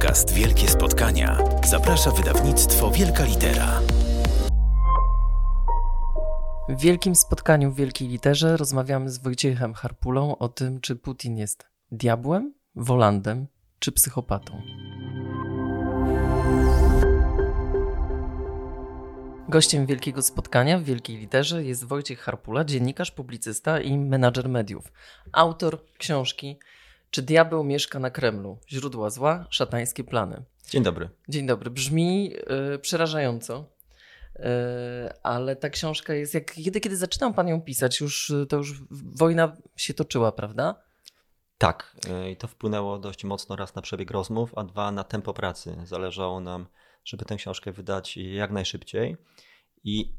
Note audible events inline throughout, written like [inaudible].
podcast Wielkie Spotkania zaprasza wydawnictwo Wielka Litera. W wielkim spotkaniu w Wielkiej Literze rozmawiamy z Wojciechem Harpulą o tym, czy Putin jest diabłem, wolandem czy psychopatą. Gościem wielkiego spotkania w Wielkiej Literze jest Wojciech Harpula, dziennikarz, publicysta i menadżer mediów. Autor książki Czy diabeł mieszka na Kremlu? Źródła zła, szatańskie plany. Dzień dobry. Dzień dobry. Brzmi y, przerażająco, y, ale ta książka jest, jak kiedy, kiedy zaczynał pan ją pisać, już to już wojna się toczyła, prawda? Tak, i to wpłynęło dość mocno raz na przebieg rozmów, a dwa na tempo pracy. Zależało nam, żeby tę książkę wydać jak najszybciej. I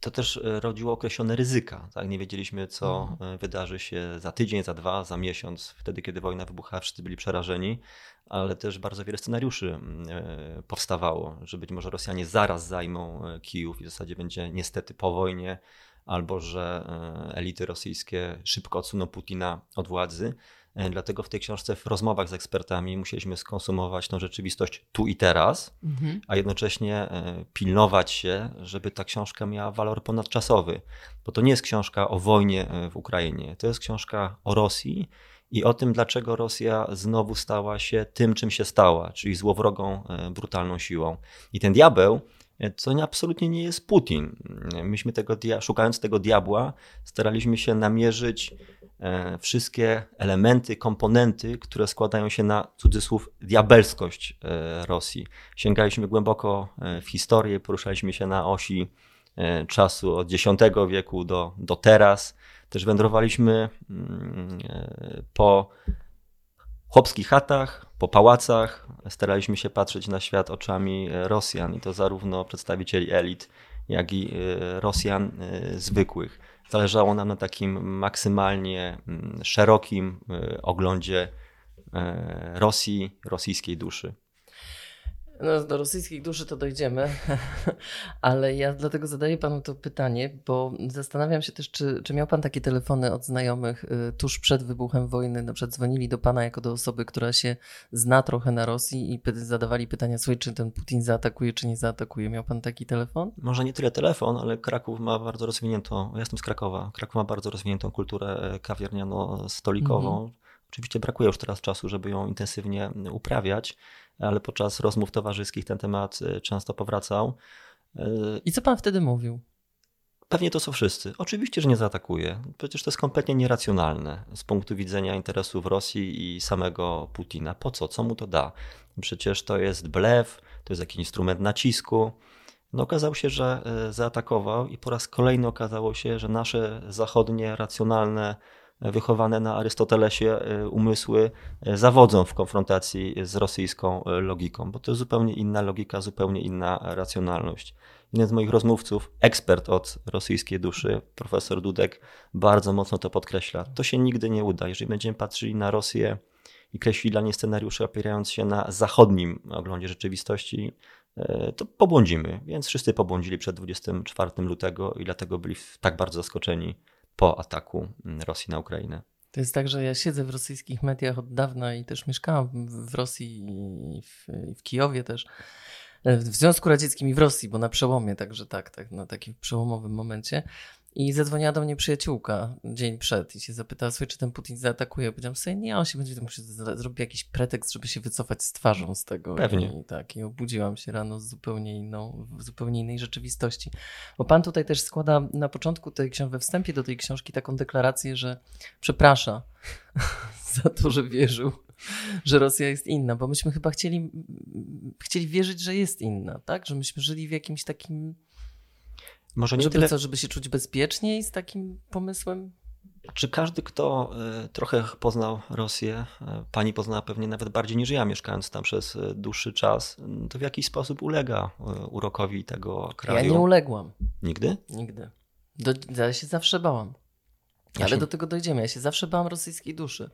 to też e, rodziło określone ryzyka. Tak? Nie wiedzieliśmy, co mhm. wydarzy się za tydzień, za dwa, za miesiąc, wtedy, kiedy wojna wybuchała, wszyscy byli przerażeni, ale też bardzo wiele scenariuszy e, powstawało, że być może Rosjanie zaraz zajmą Kijów i w zasadzie będzie niestety po wojnie, albo że elity rosyjskie szybko odsuną Putina od władzy. E, dlatego w tej książce, w rozmowach z ekspertami, musieliśmy skonsumować tą rzeczywistość tu i teraz, mhm. a jednocześnie e, pilnować się, żeby ta książka miała walor ponadczasowy. Bo to nie jest książka o wojnie e, w Ukrainie, to jest książka o Rosji i o tym, dlaczego Rosja znowu stała się tym, czym się stała, czyli złowrogą, brutalną siłą. I ten diabeł to absolutnie nie jest Putin. Myśmy tego, szukając tego diabła, staraliśmy się namierzyć wszystkie elementy, komponenty, które składają się na cudzysłów diabelskość e, Rosji. Sięgaliśmy głęboko e, w historię, poruszaliśmy się na osi czasu od X wieku do, do teraz. Też wędrowaliśmy mm, po chłopskich chatach, po pałacach. Staraliśmy się patrzeć na świat oczami Rosjan i to zarówno przedstawicieli elit, jak i Rosjan zwykłych. Zależało nam na takim maksymalnie mm, szerokim y, oglądzie e, Rosji, rosyjskiej duszy. No, do rosyjskiej duszy to dojdziemy, [laughs] ale ja dlatego zadaję panu to pytanie, bo zastanawiam się też, czy, czy miał pan takie telefony od znajomych y, tuż przed wybuchem wojny, na przykład dzwonili do pana jako do osoby, która się zna trochę na Rosji i zadawali pytania, słuchaj, czy ten Putin zaatakuje, czy nie zaatakuje. Miał pan taki telefon? Może nie tyle telefon, ale Kraków ma bardzo rozwiniętą, ja jestem z Krakowa, Kraków ma bardzo rozwiniętą kulturę e, kawiarniano-stolikową. Mhm. Oczywiście brakuje już teraz czasu, żeby ją intensywnie uprawiać, ale podczas rozmów towarzyskich ten temat y, często powracał. Y, I co pan wtedy mówił? Pewnie to są wszyscy. Oczywiście, że nie zaatakuje. Przecież to jest kompletnie nieracjonalne z punktu widzenia interesów Rosji i samego Putina. Po co? Co mu to da? Przecież to jest blef, to jest jakiś instrument nacisku. No okazało się, że y, zaatakował i po raz kolejny okazało się, że nasze zachodnie, racjonalne wychowane na Arystotelesie e, umysły e, zawodzą w konfrontacji z rosyjską e, logiką, bo to jest zupełnie inna logika, zupełnie inna racjonalność. Jeden z moich rozmówców, ekspert od rosyjskiej duszy, profesor Dudek, bardzo mocno to podkreśla. To się nigdy nie uda. Jeżeli będziemy patrzyli na Rosję i kreślili dla niej scenariusze opierając się na zachodnim oglądzie rzeczywistości, to pobłądzimy. Więc wszyscy pobłądzili przed 24 lutego i dlatego byli tak bardzo zaskoczeni po ataku mm, Rosji na Ukrainę. To jest tak, że ja siedzę w rosyjskich mediach od dawna i też mieszkałam w Rosji i w, w Kijowie też. E, w Związku Radzieckim i w Rosji, bo na przełomie, także tak, tak, na takim przełomowym momencie. I zadzwoniła do mnie przyjaciółka dzień przed i się zapytała, słuchaj, czy ten Putin zaatakuje. Powiedziałam sobie, nie, on się będzie musiał zrobić jakiś pretekst, żeby się wycofać z twarzą z tego. Pewnie. I, tak, i obudziłam się rano z zupełnie inną, w zupełnie innej rzeczywistości. Bo pan tutaj też składa na początku tej książki, we wstępie do tej książki taką deklarację, że przeprasza [laughs] za to, że wierzył że Rosja jest inna, bo myśmy chyba chcieli, chcieli wierzyć, że jest inna, tak? Że myśmy żyli w jakimś takim może nie żeby tyle... co, żeby się czuć bezpieczniej z takim pomysłem? Czy każdy, kto e, trochę poznał Rosję, e, pani poznała pewnie nawet bardziej niż ja, mieszkając tam przez e, dłuższy czas, to w jakiś sposób ulega urokowi tego kraju? Ja nie uległam. Nigdy? Nigdy. Do, ja się zawsze bałam. Ja Ale się... do tego dojdziemy. Ja się zawsze bałam rosyjskiej duszy.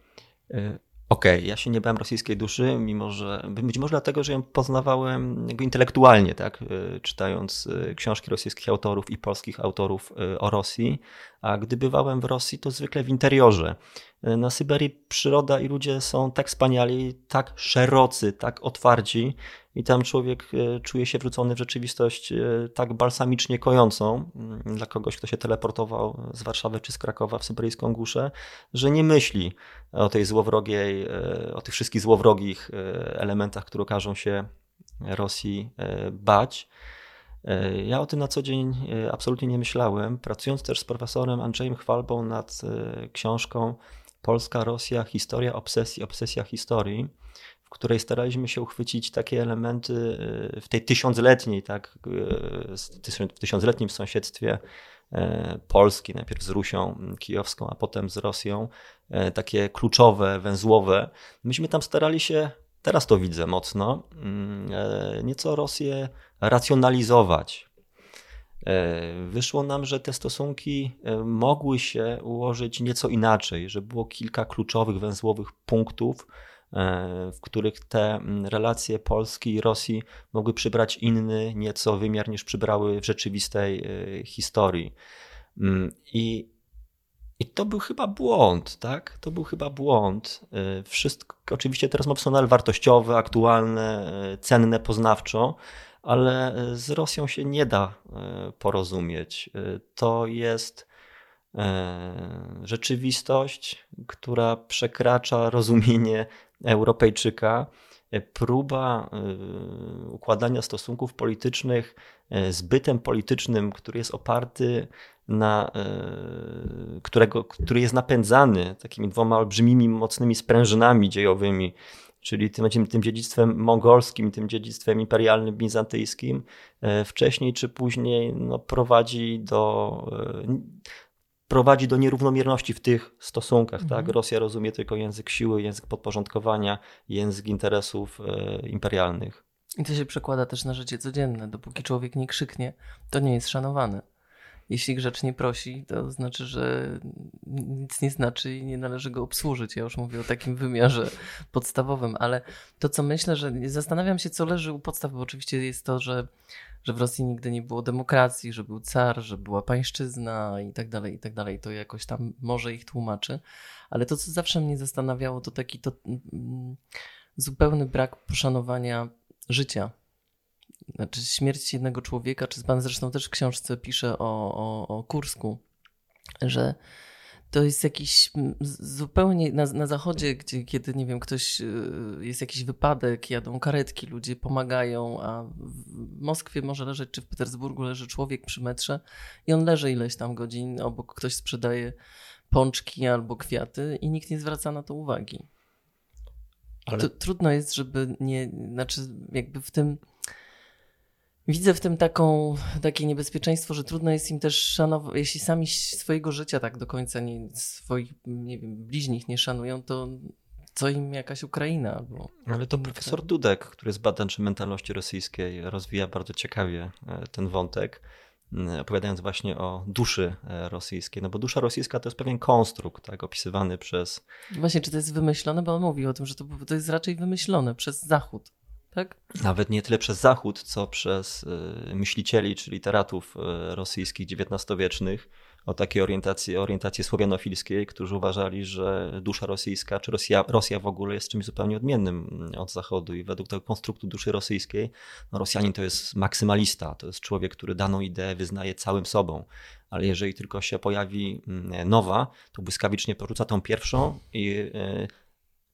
Okej, Okej, okay, ja się nie bałem rosyjskiej duszy, mimo że być może dlatego, że ją poznawałem intelektualnie, tak? Y, czytając y, książki rosyjskich autorów i polskich autorów y, o Rosji. A gdy bywałem w Rosji, to zwykle w interiorze. Na Syberii przyroda i ludzie są tak wspaniali, tak szerocy, tak otwarci, i tam człowiek czuje się wrzucony w rzeczywistość tak balsamicznie kojącą dla kogoś, kto się teleportował z Warszawy czy z Krakowa w syberyjską głuszę, że nie myśli o tej złowrogiej, o tych wszystkich złowrogich elementach, które okażą się Rosji bać. E, ja o tym na co dzień e, absolutnie nie myślałem. Pracując też z profesorem Andrzejem Chwalbą nad e, książką Polska, Rosja, Historia obsesji, obsesja historii, której staraliśmy się uchwycić takie elementy w tej tysiącletniej, tak, w tysiącletnim sąsiedztwie Polski, najpierw z Rusią kijowską, a potem z Rosją, takie kluczowe, węzłowe. Myśmy tam starali się teraz to widzę mocno, nieco Rosję racjonalizować. Wyszło nam, że te stosunki mogły się ułożyć nieco inaczej, że było kilka kluczowych węzłowych punktów, w których te mm, relacje Polski i Rosji mogły przybrać inny nieco wymiar niż przybrały w rzeczywistej historii. Mm, I i to był chyba błąd, tak? To był chyba błąd. Y, wszystko, oczywiście te rozmowy są nadal wartościowe, aktualne, cenne poznawczo, ale z Rosją się nie da porozumieć. To jest rzeczywistość, która przekracza rozumienie Europejczyka. Próba układania stosunków politycznych z bytem politycznym, który jest oparty na, e, którego, który jest napędzany takimi dwoma olbrzymimi, mocnymi sprężynami dziejowymi, czyli tym, tym dziedzictwem mongolskim, tym dziedzictwem imperialnym, bizantyjskim, e, wcześniej czy później no, prowadzi do e, prowadzi do nierównomierności w tych stosunkach. Tak? Mhm. Tak? Rosja rozumie tylko język siły, język podporządkowania, język interesów imperialnych. I to się przekłada też na życie codzienne. Dopóki człowiek nie krzyknie, to nie jest szanowany jeśli grzecznie prosi, to znaczy, że nic nie znaczy i nie należy go obsłużyć. Ja już mówię o takim wymiarze podstawowym, ale to, co myślę, że zastanawiam się, co leży u podstaw, bo oczywiście jest to, że, że w Rosji nigdy nie było demokracji, że był car, że była pańszczyzna i tak dalej, i tak dalej. To jakoś tam może ich tłumaczy. Ale to, co zawsze mnie zastanawiało, to taki to, mm, zupełny brak poszanowania życia znaczy śmierć jednego człowieka, czy pan zresztą też w książce pisze o, o, o Kursku, że to jest jakiś zupełnie na, na zachodzie, gdzie kiedy, nie wiem, ktoś, y, jest jakiś wypadek, jadą karetki, ludzie pomagają, a w Moskwie może leżeć, czy w Petersburgu leży człowiek przy metrze i on leży ileś tam godzin, obok ktoś sprzedaje pączki albo kwiaty i nikt nie zwraca na to uwagi. Ale... To, trudno jest, żeby nie, znaczy jakby w tym Widzę w tym taką, takie niebezpieczeństwo, że trudno jest im też szanować, jeśli sami swojego życia tak do końca nie, swoich nie wiem, bliźnich nie szanują, to co im jakaś Ukraina albo. Ale to profesor Dudek, który jest badaczem mentalności rosyjskiej, rozwija bardzo ciekawie e, ten wątek, opowiadając właśnie o duszy e, rosyjskiej. No bo dusza rosyjska to jest pewien konstrukt, tak, opisywany przez. Właśnie, czy to jest wymyślone? Bo on mówi o tym, że to, to jest raczej wymyślone przez Zachód tak? Nawet nie tyle przez Zachód, co przez y, myślicieli czy literatów y, rosyjskich XIX-wiecznych o takiej orientacji, orientacji słowianofilskiej, którzy uważali, że dusza rosyjska czy Rosja, Rosja w ogóle jest czymś zupełnie odmiennym mm, od Zachodu i według tego konstruktu duszy rosyjskiej no Rosjanin to jest maksymalista, to jest człowiek, który daną ideę wyznaje całym sobą, ale jeżeli tylko się pojawi mm, nowa, to błyskawicznie porzuca tą pierwszą i y,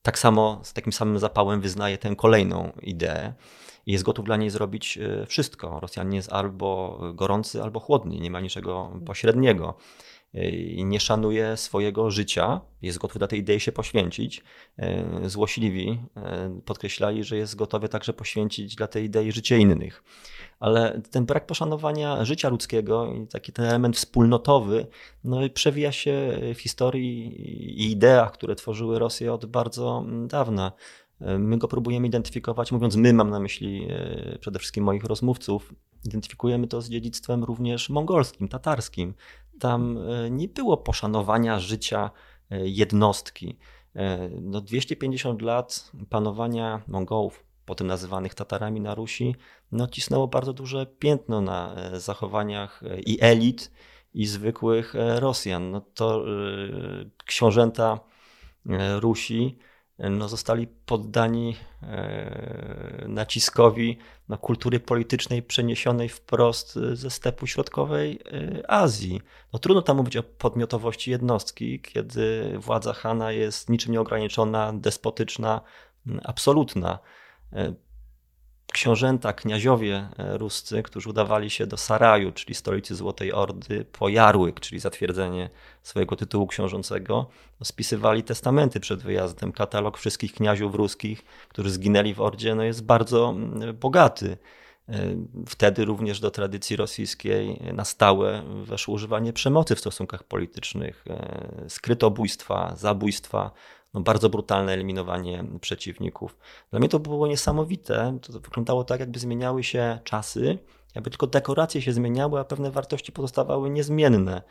tak samo z takim samym zapałem wyznaje tę kolejną ideę i jest gotów dla niej zrobić e, wszystko. Rosjanin jest albo gorący, albo chłodny, nie ma niczego pośredniego. E, I nie szanuje swojego życia, jest gotów dla tej idei się poświęcić. E, złośliwi podkreślali, że jest gotowy także poświęcić dla tej idei życie innych ale ten brak poszanowania życia ludzkiego i taki ten element wspólnotowy no, przewija się w historii i ideach, które tworzyły Rosję od bardzo dawna. My go próbujemy identyfikować, mówiąc my, mam na myśli e, przede wszystkim moich rozmówców, identyfikujemy to z dziedzictwem również mongolskim, tatarskim. Tam e, nie było poszanowania życia e, jednostki. no 250 lat panowania Mongołów, potem nazywanych Tatarami na Rusi, no cisnęło bardzo duże piętno na zachowaniach i elit, i zwykłych Rosjan. No to książęta Rusi no, zostali poddani e, naciskowi na kultury politycznej przeniesionej wprost ze stepu środkowej e, Azji. No, trudno tam mówić o podmiotowości jednostki, kiedy władza Hana jest niczym nieograniczona, despotyczna, absolutna. Książęta, kniaziowie e, ruscy, którzy udawali się do Saraju, czyli stolicy Złotej Ordy, po Jarłyk, czyli zatwierdzenie swojego tytułu książącego, spisywali testamenty przed wyjazdem. Katalog wszystkich kniaziów ruskich, którzy zginęli w Ordzie, no jest bardzo bogaty. E, wtedy również do tradycji rosyjskiej na stałe weszło używanie przemocy w stosunkach politycznych, e, skrytobójstwa, zabójstwa, no bardzo brutalne eliminowanie przeciwników. Dla mnie to było niesamowite. To wyglądało tak, jakby zmieniały się czasy, jakby tylko dekoracje się zmieniały, a pewne wartości pozostawały niezmienne.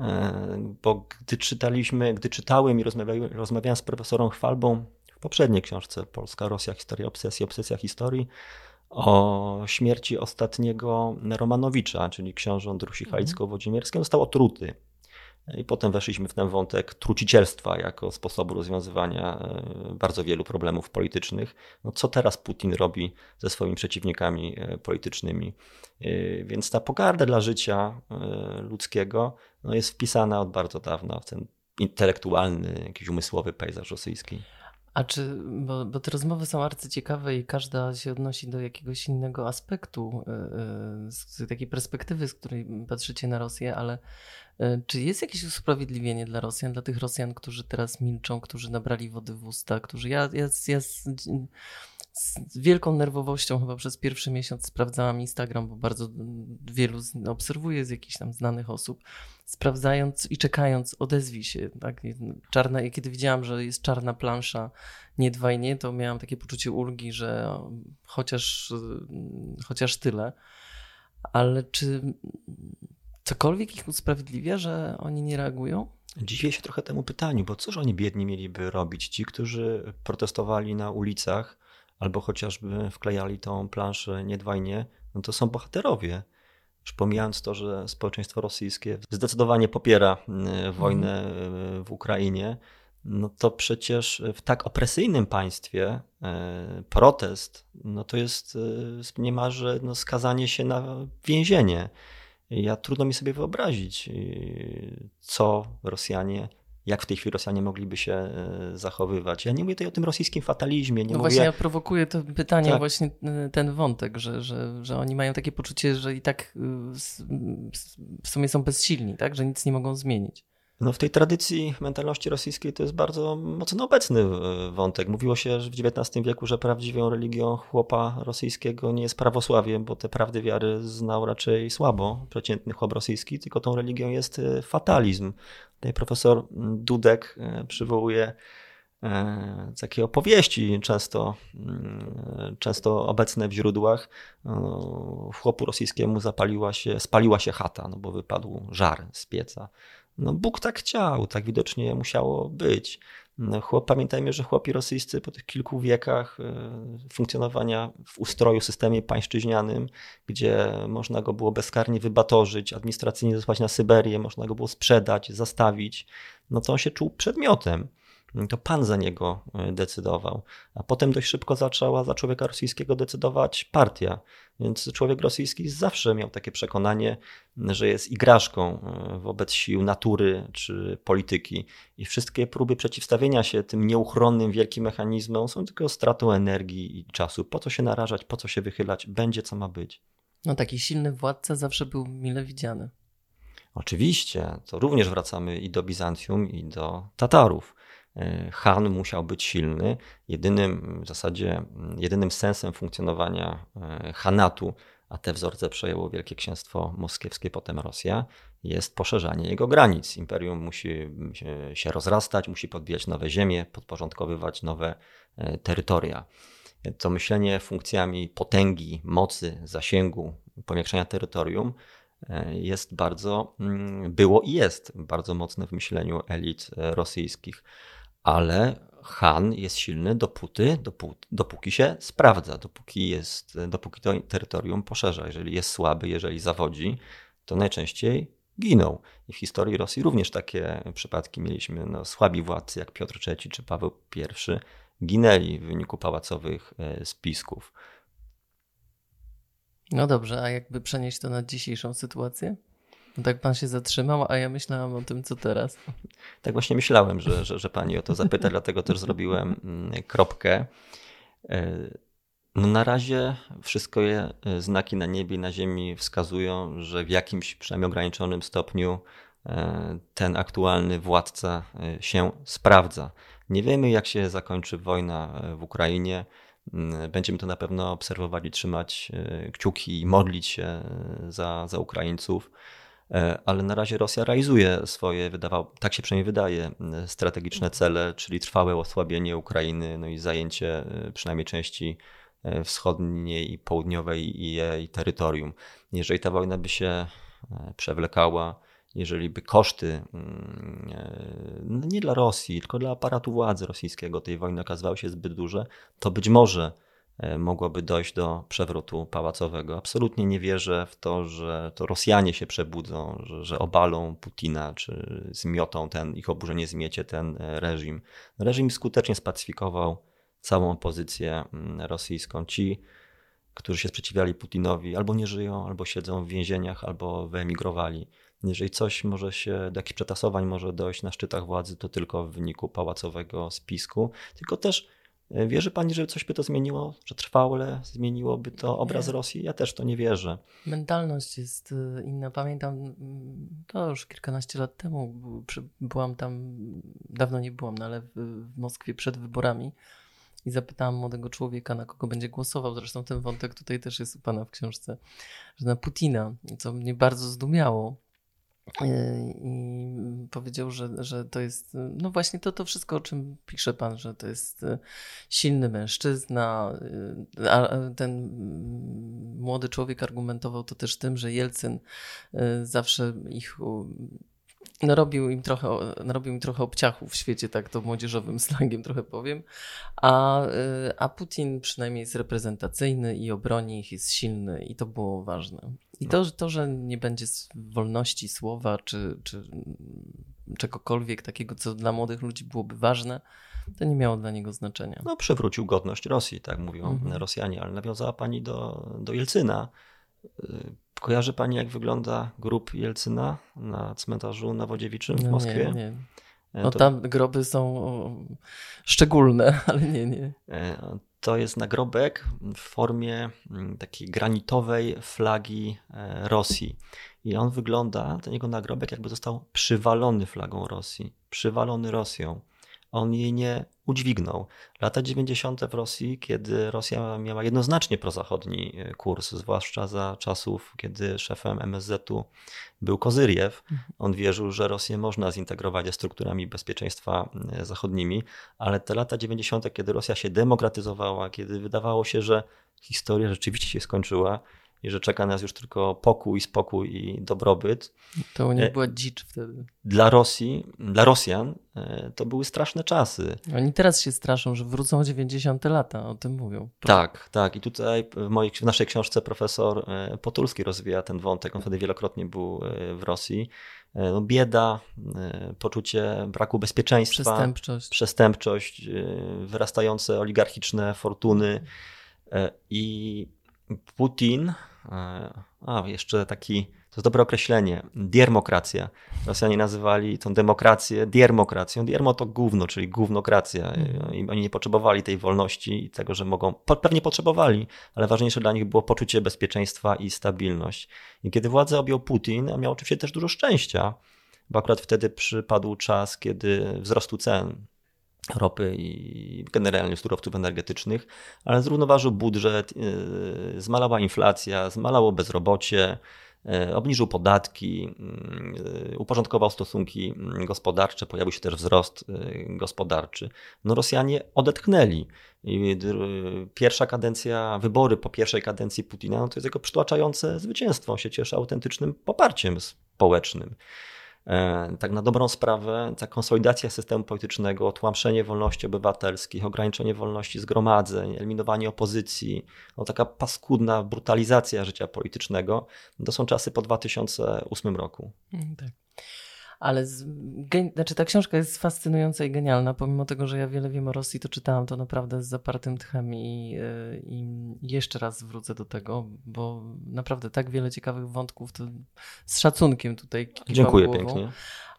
E, bo gdy czytaliśmy, gdy czytałem i rozmawiałem, rozmawiałem z profesorem Chwalbą w poprzedniej książce Polska, Rosja, Historia obsesji, obsesja historii, o śmierci ostatniego Romanowicza, czyli książąt Rusi mhm. Halicko-Włodzimierskiej, został otruty. I potem weszliśmy w ten wątek trucicielstwa jako sposobu rozwiązywania e, bardzo wielu problemów politycznych. No, co teraz Putin robi ze swoimi przeciwnikami e, politycznymi? E, więc ta pogarda dla życia ludzkiego no, jest wpisana od bardzo dawna w ten intelektualny, jakiś umysłowy pejzaż rosyjski. A czy, bo, bo te rozmowy są arcyciekawe i każda się odnosi do jakiegoś innego aspektu, z takiej perspektywy, z której patrzycie na Rosję, ale E, czy jest jakieś usprawiedliwienie dla Rosjan, dla tych Rosjan, którzy teraz milczą, którzy nabrali wody w usta, którzy ja, ja, ja z, z wielką nerwowością chyba przez pierwszy miesiąc sprawdzałam Instagram, bo bardzo wielu obserwuję z jakichś tam znanych osób, sprawdzając i czekając, odezwij się. Tak? Czarna, kiedy widziałam, że jest czarna plansza, nie i nie, to miałam takie poczucie ulgi, że chociaż, chociaż tyle. Ale czy cokolwiek ich usprawiedliwia, że oni nie reagują? Dziwię się trochę temu pytaniu, bo cóż oni biedni mieliby robić? Ci, którzy protestowali na ulicach albo chociażby wklejali tą planszę niedwajnie, no to są bohaterowie. Już pomijając to, że społeczeństwo rosyjskie zdecydowanie popiera y, wojnę y, w Ukrainie, no to przecież w tak opresyjnym państwie y, protest no to jest niemalże no, skazanie się na więzienie. Ja trudno mi sobie wyobrazić, co Rosjanie, jak w tej chwili Rosjanie mogliby się e, zachowywać. Ja nie mówię tutaj o tym rosyjskim fatalizmie. Nie no mówię... właśnie ja prowokuję to pytanie, tak. właśnie e, ten wątek, że, że, że oni mają takie poczucie, że i tak y, w sumie są bezsilni, tak? że nic nie mogą zmienić. No w tej tradycji mentalności rosyjskiej to jest bardzo mocno obecny e, wątek. Mówiło się że w XIX wieku, że prawdziwą religią chłopa rosyjskiego nie jest prawosławie, bo te prawdy wiary znał raczej słabo przeciętny chłop rosyjski, tylko tą religią jest e, fatalizm. Tutaj profesor Dudek e, przywołuje takie opowieści, często, mm, często obecne w źródłach. Chłopu rosyjskiemu zapaliła się, spaliła się chata, no bo wypadł żar z pieca. No Bóg tak chciał, tak widocznie musiało być. Chłop, pamiętajmy, że chłopi rosyjscy po tych kilku wiekach e, funkcjonowania w ustroju, systemie pańszczyźnianym, gdzie można go było bezkarnie wybatorzyć, administracyjnie zesłać na Syberię, można go było sprzedać, zastawić, no to on się czuł przedmiotem. To pan za niego e, decydował. A potem dość szybko zaczęła za człowieka rosyjskiego decydować partia. Więc człowiek rosyjski zawsze miał takie przekonanie, że jest igraszką e, wobec sił natury czy polityki. I wszystkie próby przeciwstawienia się tym nieuchronnym wielkim mechanizmom są tylko stratą energii i czasu. Po co się narażać, po co się wychylać? Będzie co ma być. No taki silny władca zawsze był mile widziany. Oczywiście, to również wracamy i do Bizancjum, i do Tatarów. E, Han musiał być silny. Jedynym w zasadzie jedynym sensem funkcjonowania e, Hanatu, a te wzorce przejęło Wielkie Księstwo Moskiewskie, potem Rosja, jest poszerzanie jego granic. Imperium musi się rozrastać, musi podbijać nowe ziemie, podporządkowywać nowe terytoria. To myślenie funkcjami potęgi, mocy, zasięgu, powiększenia terytorium jest bardzo, było i jest bardzo mocne w myśleniu elit rosyjskich ale Han jest silny dopóty, dopóki się sprawdza, dopóki, jest, dopóki to terytorium poszerza. Jeżeli jest słaby, jeżeli zawodzi, to najczęściej giną. I w historii Rosji również takie przypadki mieliśmy. No, słabi władcy jak Piotr III czy Paweł I ginęli w wyniku pałacowych e, spisków. No dobrze, a jakby przenieść to na dzisiejszą sytuację? No tak pan się zatrzymał, a ja myślałam o tym, co teraz. Tak właśnie myślałem, że, że, że pani o to zapyta, dlatego też zrobiłem mm, kropkę. E, no na razie wszystko je, e, znaki na niebie i na ziemi wskazują, że w jakimś przynajmniej ograniczonym stopniu e, ten aktualny władca się sprawdza. Nie wiemy, jak się zakończy wojna w Ukrainie. Mm, będziemy to na pewno obserwowali, trzymać kciuki i modlić się za, za Ukraińców. E, ale na razie Rosja realizuje swoje, wydawał, tak się przynajmniej wydaje, strategiczne cele, czyli trwałe osłabienie Ukrainy, no i zajęcie e, przynajmniej części e, wschodniej i południowej jej terytorium. Jeżeli ta wojna by się przewlekała, jeżeli by koszty no nie dla Rosji, tylko dla aparatu władzy rosyjskiego tej wojny okazywały się zbyt duże, to być może mogłoby dojść do przewrotu pałacowego. Absolutnie nie wierzę w to, że to Rosjanie się przebudzą, że, że obalą Putina, czy zmiotą ten, ich oburzenie zmiecie ten e, reżim. Reżim skutecznie spacyfikował całą opozycję mm, rosyjską. Ci, którzy się sprzeciwiali Putinowi, albo nie żyją, albo siedzą w więzieniach, albo wyemigrowali. Jeżeli coś może się, do jakichś przetasowań może dojść na szczytach władzy, to tylko w wyniku pałacowego spisku, tylko też E, wierzy pani, że coś by to zmieniło, że trwale zmieniłoby to obraz nie. Rosji? Ja też to nie wierzę. Mentalność jest e, inna. Pamiętam, mm, to już kilkanaście lat temu byłam tam, dawno nie byłam, no ale w Moskwie przed wyborami i zapytałam młodego człowieka, na kogo będzie głosował. Zresztą ten wątek tutaj też jest u pana w książce, że na Putina, co mnie bardzo zdumiało i powiedział, że, że to jest, no właśnie to, to wszystko, o czym pisze pan, że to jest e, silny mężczyzna. E, a ten młody człowiek argumentował to też tym, że Jelcyn e, zawsze ich narobił im trochę, narobił im trochę obciachów w świecie, tak to młodzieżowym [laughs] slangiem trochę powiem, a, a Putin przynajmniej jest reprezentacyjny i obroni ich, jest silny i to było ważne. I to, to że nie będzie wolności słowa czy, czy czegokolwiek takiego, co dla młodych ludzi byłoby ważne, to nie miało dla niego znaczenia. No, przywrócił godność Rosji, tak mówią mhm. Rosjanie, ale nawiązała pani do, do Jelcyna. Kojarzy pani, jak wygląda grób Jelcyna na cmentarzu na Wodziewiczym w no Moskwie? Nie, nie. E, no to... tam groby są szczególne, [laughs] ale nie, nie. E, to jest nagrobek w formie mm, takiej granitowej flagi e, Rosji. I on wygląda, ten jego nagrobek, jakby został przywalony flagą Rosji, przywalony Rosją on jej nie udźwignął. Lata 90. w Rosji, kiedy Rosja miała jednoznacznie prozachodni e, kurs, zwłaszcza za czasów, kiedy szefem MSZ-u był Kozyriew, mhm. on wierzył, że Rosję można zintegrować ze strukturami bezpieczeństwa e, zachodnimi, ale te lata 90., kiedy Rosja się demokratyzowała, kiedy wydawało się, że historia rzeczywiście się skończyła, i że czeka nas już tylko pokój, spokój i dobrobyt. To nie była dzicz wtedy. Dla Rosji, dla Rosjan e, to były straszne czasy. Oni teraz się straszą, że wrócą 90 lata, o tym mówią. Tak, tak. I tutaj w, mojej, w naszej książce profesor e, Potulski rozwija ten wątek. On wtedy wielokrotnie był e, w Rosji. No, bieda, poczucie braku bezpieczeństwa, przestępczość, przestępczość wyrastające oligarchiczne fortuny i Putin a, jeszcze taki, to jest dobre określenie, diermokracja. Rosjanie nazywali tą demokrację diermokracją. Diermo to gówno, czyli gównokracja. I oni nie potrzebowali tej wolności i tego, że mogą, pewnie potrzebowali, ale ważniejsze dla nich było poczucie bezpieczeństwa i stabilność. I kiedy władzę objął Putin, a miał oczywiście też dużo szczęścia, bo akurat wtedy przypadł czas, kiedy wzrostu cen ropy i generalnie surowców energetycznych, ale zrównoważył budżet, y, zmalała inflacja, zmalało bezrobocie, y, obniżył podatki, y, uporządkował stosunki gospodarcze, pojawił się też wzrost gospodarczy. No Rosjanie odetchnęli. Pierwsza kadencja, wybory po pierwszej kadencji Putina, no to jest jego przytłaczające zwycięstwo. On się cieszy autentycznym poparciem społecznym. E, tak na dobrą sprawę, ta konsolidacja systemu politycznego, tłamszenie wolności obywatelskich, ograniczenie wolności zgromadzeń, eliminowanie opozycji, no taka paskudna brutalizacja życia politycznego, to są czasy po 2008 roku. Mm, tak. Ale z, gen, znaczy ta książka jest fascynująca i genialna, pomimo tego, że ja wiele wiem o Rosji, to czytałam to naprawdę z zapartym tchem i, y, i jeszcze raz wrócę do tego, bo naprawdę tak wiele ciekawych wątków, to z szacunkiem tutaj Dziękuję głową, pięknie.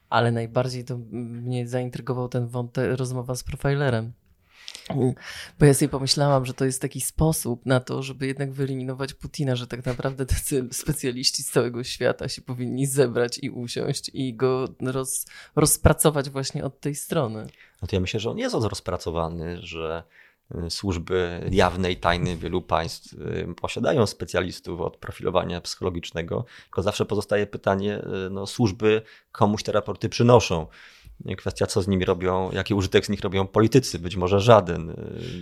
Ale najbardziej to mnie zaintrygował ten wątek, rozmowa z profilerem bo ja sobie pomyślałam, że to jest taki sposób na to, żeby jednak wyeliminować Putina, że tak naprawdę tacy specjaliści z całego świata się powinni zebrać i usiąść i go roz, rozpracować właśnie od tej strony. No to ja myślę, że on jest rozpracowany, że y, służby jawne i tajne wielu państw y, posiadają specjalistów od profilowania psychologicznego, tylko zawsze pozostaje pytanie, y, no służby komuś te raporty przynoszą. Kwestia, co z nimi robią, jaki użytek z nich robią politycy, być może żaden.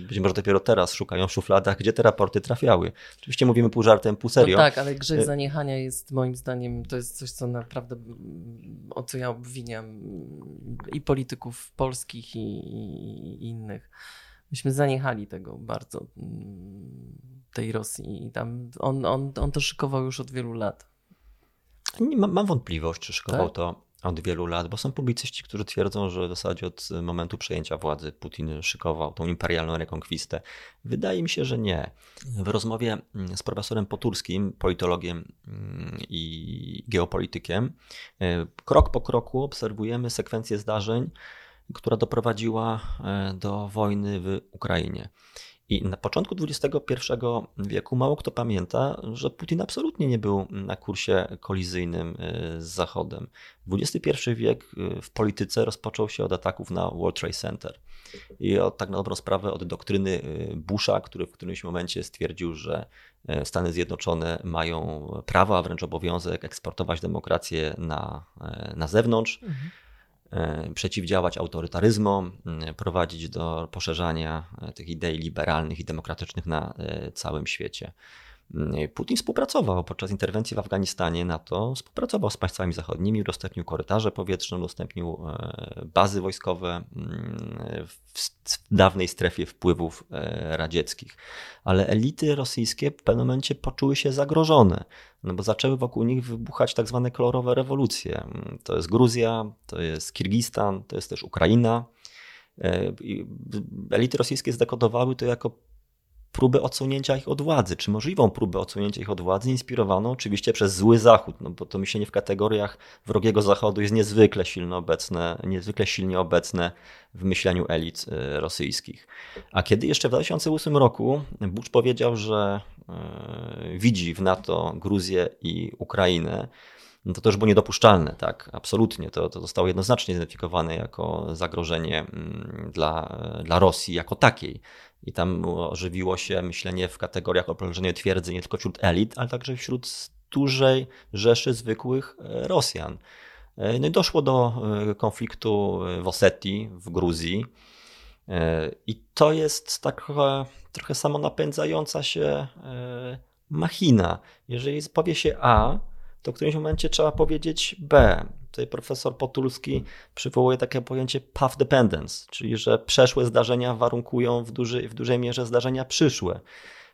Być może dopiero teraz szukają w szufladach, gdzie te raporty trafiały. Oczywiście mówimy pół żartem, pół serio. No tak, ale grzech zaniechania jest moim zdaniem, to jest coś, co naprawdę, o co ja obwiniam i polityków polskich i, i innych. Myśmy zaniechali tego bardzo, tej Rosji. I tam on, on, on to szykował już od wielu lat. Mam, mam wątpliwość, czy szykował tak? to od wielu lat, bo są publicyści, którzy twierdzą, że w zasadzie od momentu przejęcia władzy Putin szykował tą imperialną rekonkwistę. Wydaje mi się, że nie. W rozmowie z profesorem Poturskim, politologiem mm, i geopolitykiem, e, krok po kroku obserwujemy sekwencję zdarzeń, która doprowadziła e, do wojny w Ukrainie. I na początku XXI wieku mało kto pamięta, że Putin absolutnie nie był na kursie kolizyjnym y, z Zachodem. XXI wiek y, w polityce rozpoczął się od ataków na World Trade Center. I od, tak na dobrą sprawę od doktryny y, Busha, który w którymś momencie stwierdził, że Stany Zjednoczone mają prawo, a wręcz obowiązek eksportować demokrację na, na zewnątrz. Mhm przeciwdziałać autorytaryzmom, prowadzić do poszerzania e, tych idei liberalnych i demokratycznych na e, całym świecie. Mm, Putin współpracował podczas interwencji w Afganistanie NATO, współpracował z państwami zachodnimi, udostępnił korytarze powietrzne, udostępnił e, bazy wojskowe mm, w dawnej strefie wpływów e, radzieckich. Ale elity rosyjskie w pewnym momencie poczuły się zagrożone, no bo zaczęły wokół nich wybuchać tak zwane kolorowe rewolucje. Mm, to jest Gruzja, to jest Kirgistan, to jest też Ukraina. E, elity rosyjskie zdekodowały to jako próbę odsunięcia ich od władzy, czy możliwą próbę odsunięcia ich od władzy, inspirowaną oczywiście przez zły Zachód, no bo to myślenie w kategoriach wrogiego Zachodu jest niezwykle silnie obecne, niezwykle silnie obecne w myśleniu elit e, rosyjskich. A kiedy jeszcze w 2008 roku Bush powiedział, że e, widzi w NATO Gruzję i Ukrainę, no to to już było niedopuszczalne, tak, absolutnie. To, to zostało jednoznacznie zidentyfikowane jako zagrożenie mm, dla, dla Rosji jako takiej. I tam ożywiło się myślenie w kategoriach oprężenia twierdzy nie tylko wśród elit, ale także wśród dużej rzeszy zwykłych e, Rosjan. E, no i doszło do e, konfliktu w Osetii, w Gruzji. I to jest taka trochę samonapędzająca się machina. Jeżeli powie się A, to w którymś momencie trzeba powiedzieć B. Tutaj profesor Potulski przywołuje takie pojęcie path dependence, czyli że przeszłe zdarzenia warunkują w, duży, w dużej mierze zdarzenia przyszłe.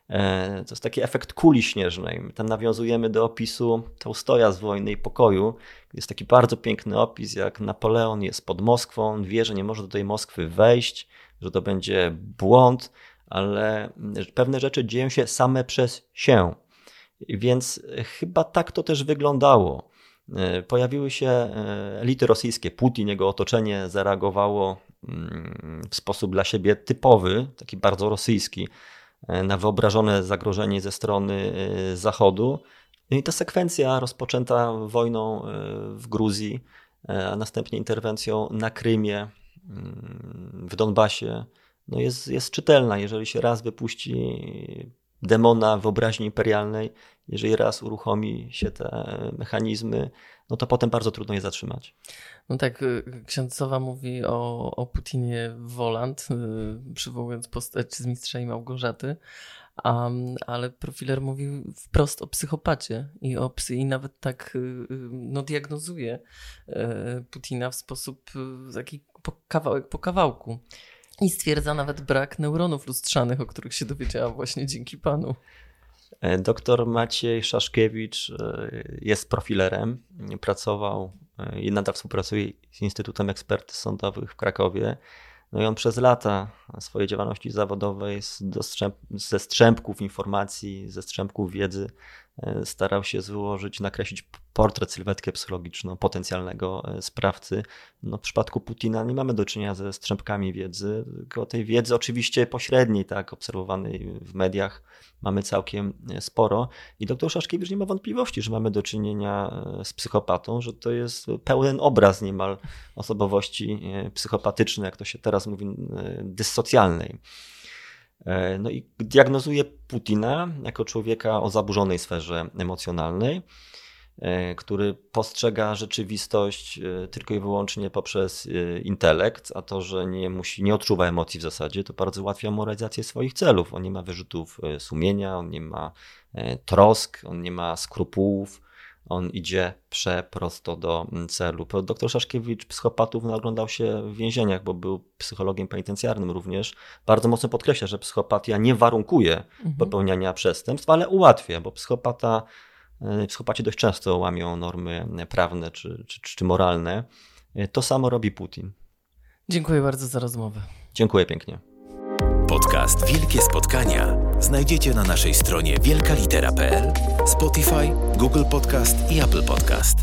E, to jest taki efekt kuli śnieżnej. Tam nawiązujemy do opisu Tolstoja z Wojny i Pokoju. Jest taki bardzo piękny opis, jak Napoleon jest pod Moskwą, wie, że nie może do tej Moskwy wejść, że to będzie błąd, ale pewne rzeczy dzieją się same przez się. Więc chyba tak to też wyglądało. E, pojawiły się e, elity rosyjskie, Putin, jego otoczenie zareagowało mm, w sposób dla siebie typowy, taki bardzo rosyjski, e, na wyobrażone zagrożenie ze strony Zachodu. No I ta sekwencja rozpoczęta wojną w Gruzji, a następnie interwencją na Krymie, mm, w Donbasie, no jest, jest czytelna. Jeżeli się raz wypuści demona wyobraźni imperialnej, jeżeli raz uruchomi się te mechanizmy, no to potem bardzo trudno je zatrzymać. No tak, y, ksiądzowa mówi o, o Putinie Woland, y, przywołując postać z Mistrza i Małgorzaty, Um, ale profiler mówi wprost o psychopacie i o psy i nawet tak y, no, diagnozuje Putina w sposób taki po, kawałek po kawałku. I stwierdza nawet brak neuronów lustrzanych, o których się dowiedziała właśnie dzięki panu. E, doktor Maciej Szaszkiewicz e, jest profilerem, pracował i nadal współpracuje z Instytutem Ekspertyz Sądowych w Krakowie. No i on przez lata swojej działalności zawodowej ze strzępków informacji, ze strzępków wiedzy e, starał się złożyć, nakreślić portret, sylwetkę psychologiczną potencjalnego e, sprawcy. No, w przypadku Putina nie mamy do czynienia ze strzępkami wiedzy, tylko tej wiedzy oczywiście pośredniej, tak, obserwowanej w mediach mamy całkiem e, sporo. I doktor Szaszkiewicz nie ma wątpliwości, że mamy do czynienia z psychopatą, że to jest pełen obraz niemal osobowości psychopatycznej, jak to się teraz mówi, dyssocjalnej. E, no i diagnozuje Putina jako człowieka o zaburzonej sferze emocjonalnej, e, który postrzega rzeczywistość e, tylko i wyłącznie poprzez intelekt, a to, że nie musi, nie odczuwa emocji w zasadzie, to bardzo ułatwia mu realizację swoich celów. On nie ma wyrzutów sumienia, on nie ma trosk, on nie ma skrupułów, on idzie przeprosto do celu. Doktor Szaszkiewicz psychopatów oglądał się w więzieniach, bo był psychologiem penitencjarnym również. Bardzo mocno podkreśla, że psychopatia nie warunkuje mhm. popełniania przestępstw, ale ułatwia, bo psychopata, e, psychopaci dość często łamią normy prawne czy, czy, czy moralne. E, to samo robi Putin. Dziękuję bardzo za rozmowę. Dziękuję pięknie. Podcast Wielkie Spotkania znajdziecie na naszej stronie wielkalitera.pl, Spotify, Google Podcast i Apple Podcast.